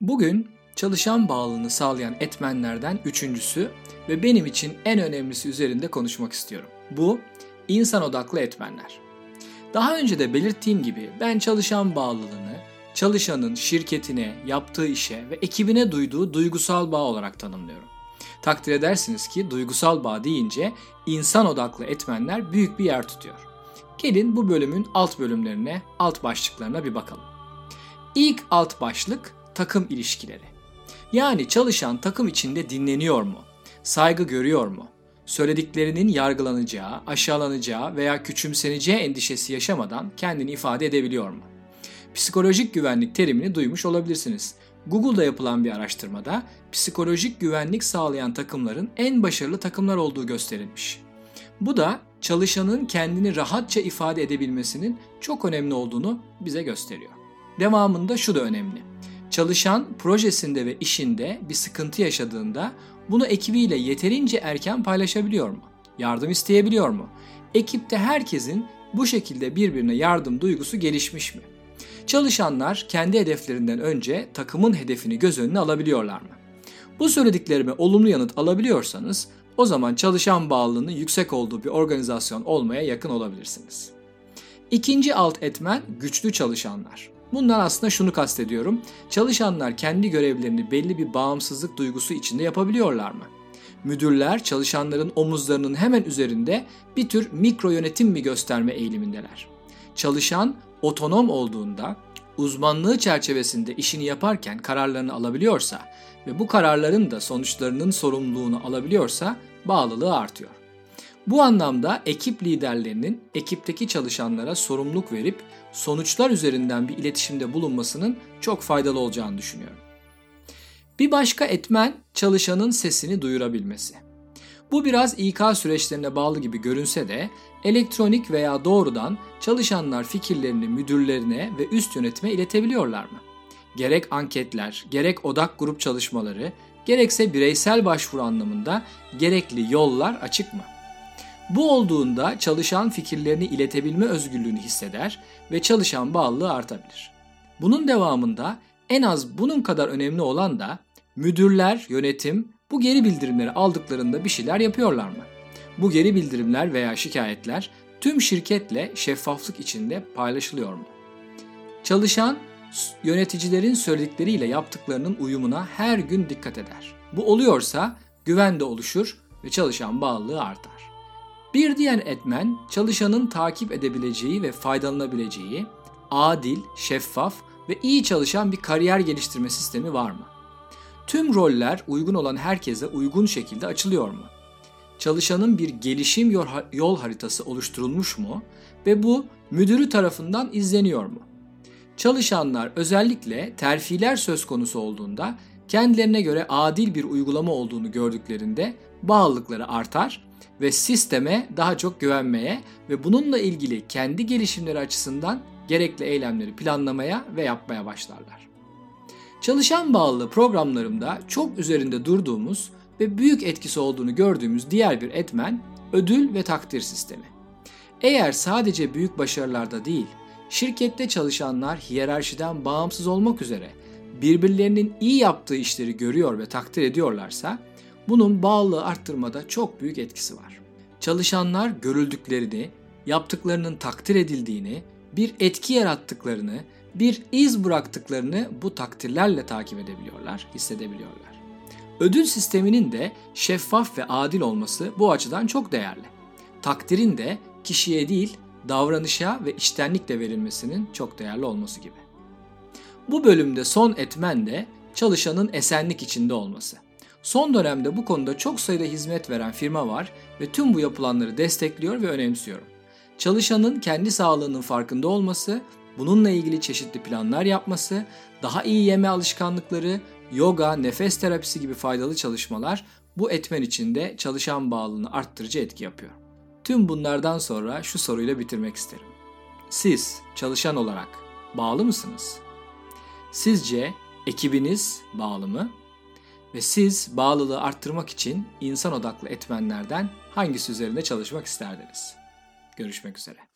Bugün çalışan bağlılığını sağlayan etmenlerden üçüncüsü ve benim için en önemlisi üzerinde konuşmak istiyorum. Bu insan odaklı etmenler. Daha önce de belirttiğim gibi ben çalışan bağlılığını çalışanın şirketine, yaptığı işe ve ekibine duyduğu duygusal bağ olarak tanımlıyorum. Takdir edersiniz ki duygusal bağ deyince insan odaklı etmenler büyük bir yer tutuyor. Gelin bu bölümün alt bölümlerine, alt başlıklarına bir bakalım. İlk alt başlık takım ilişkileri. Yani çalışan takım içinde dinleniyor mu? Saygı görüyor mu? Söylediklerinin yargılanacağı, aşağılanacağı veya küçümseneceği endişesi yaşamadan kendini ifade edebiliyor mu? Psikolojik güvenlik terimini duymuş olabilirsiniz. Google'da yapılan bir araştırmada psikolojik güvenlik sağlayan takımların en başarılı takımlar olduğu gösterilmiş. Bu da çalışanın kendini rahatça ifade edebilmesinin çok önemli olduğunu bize gösteriyor. Devamında şu da önemli. Çalışan projesinde ve işinde bir sıkıntı yaşadığında bunu ekibiyle yeterince erken paylaşabiliyor mu? Yardım isteyebiliyor mu? Ekipte herkesin bu şekilde birbirine yardım duygusu gelişmiş mi? Çalışanlar kendi hedeflerinden önce takımın hedefini göz önüne alabiliyorlar mı? Bu söylediklerime olumlu yanıt alabiliyorsanız o zaman çalışan bağlılığının yüksek olduğu bir organizasyon olmaya yakın olabilirsiniz. İkinci alt etmen güçlü çalışanlar. Bundan aslında şunu kastediyorum. Çalışanlar kendi görevlerini belli bir bağımsızlık duygusu içinde yapabiliyorlar mı? Müdürler çalışanların omuzlarının hemen üzerinde bir tür mikro yönetim mi gösterme eğilimindeler. Çalışan otonom olduğunda uzmanlığı çerçevesinde işini yaparken kararlarını alabiliyorsa ve bu kararların da sonuçlarının sorumluluğunu alabiliyorsa bağlılığı artıyor. Bu anlamda ekip liderlerinin ekipteki çalışanlara sorumluluk verip sonuçlar üzerinden bir iletişimde bulunmasının çok faydalı olacağını düşünüyorum. Bir başka etmen çalışanın sesini duyurabilmesi. Bu biraz İK süreçlerine bağlı gibi görünse de elektronik veya doğrudan çalışanlar fikirlerini müdürlerine ve üst yönetime iletebiliyorlar mı? Gerek anketler, gerek odak grup çalışmaları, gerekse bireysel başvuru anlamında gerekli yollar açık mı? Bu olduğunda çalışan fikirlerini iletebilme özgürlüğünü hisseder ve çalışan bağlılığı artabilir. Bunun devamında en az bunun kadar önemli olan da müdürler, yönetim bu geri bildirimleri aldıklarında bir şeyler yapıyorlar mı? Bu geri bildirimler veya şikayetler tüm şirketle şeffaflık içinde paylaşılıyor mu? Çalışan yöneticilerin söyledikleriyle yaptıklarının uyumuna her gün dikkat eder. Bu oluyorsa güven de oluşur ve çalışan bağlılığı artar. Bir diğer etmen çalışanın takip edebileceği ve faydalanabileceği adil, şeffaf ve iyi çalışan bir kariyer geliştirme sistemi var mı? Tüm roller uygun olan herkese uygun şekilde açılıyor mu? Çalışanın bir gelişim yol haritası oluşturulmuş mu ve bu müdürü tarafından izleniyor mu? Çalışanlar özellikle terfiler söz konusu olduğunda kendilerine göre adil bir uygulama olduğunu gördüklerinde bağlılıkları artar ve sisteme daha çok güvenmeye ve bununla ilgili kendi gelişimleri açısından gerekli eylemleri planlamaya ve yapmaya başlarlar. Çalışan bağlı programlarımda çok üzerinde durduğumuz ve büyük etkisi olduğunu gördüğümüz diğer bir etmen ödül ve takdir sistemi. Eğer sadece büyük başarılarda değil, şirkette çalışanlar hiyerarşiden bağımsız olmak üzere birbirlerinin iyi yaptığı işleri görüyor ve takdir ediyorlarsa bunun bağlılığı arttırmada çok büyük etkisi var. Çalışanlar görüldüklerini, yaptıklarının takdir edildiğini, bir etki yarattıklarını, bir iz bıraktıklarını bu takdirlerle takip edebiliyorlar, hissedebiliyorlar. Ödül sisteminin de şeffaf ve adil olması bu açıdan çok değerli. Takdirin de kişiye değil, davranışa ve içtenlikle verilmesinin çok değerli olması gibi. Bu bölümde son etmen de çalışanın esenlik içinde olması. Son dönemde bu konuda çok sayıda hizmet veren firma var ve tüm bu yapılanları destekliyor ve önemsiyorum. Çalışanın kendi sağlığının farkında olması, bununla ilgili çeşitli planlar yapması, daha iyi yeme alışkanlıkları, yoga, nefes terapisi gibi faydalı çalışmalar bu etmen içinde çalışan bağlılığını arttırıcı etki yapıyor. Tüm bunlardan sonra şu soruyla bitirmek isterim. Siz çalışan olarak bağlı mısınız? Sizce ekibiniz bağlı mı? Ve siz bağlılığı arttırmak için insan odaklı etmenlerden hangisi üzerinde çalışmak isterdiniz? Görüşmek üzere.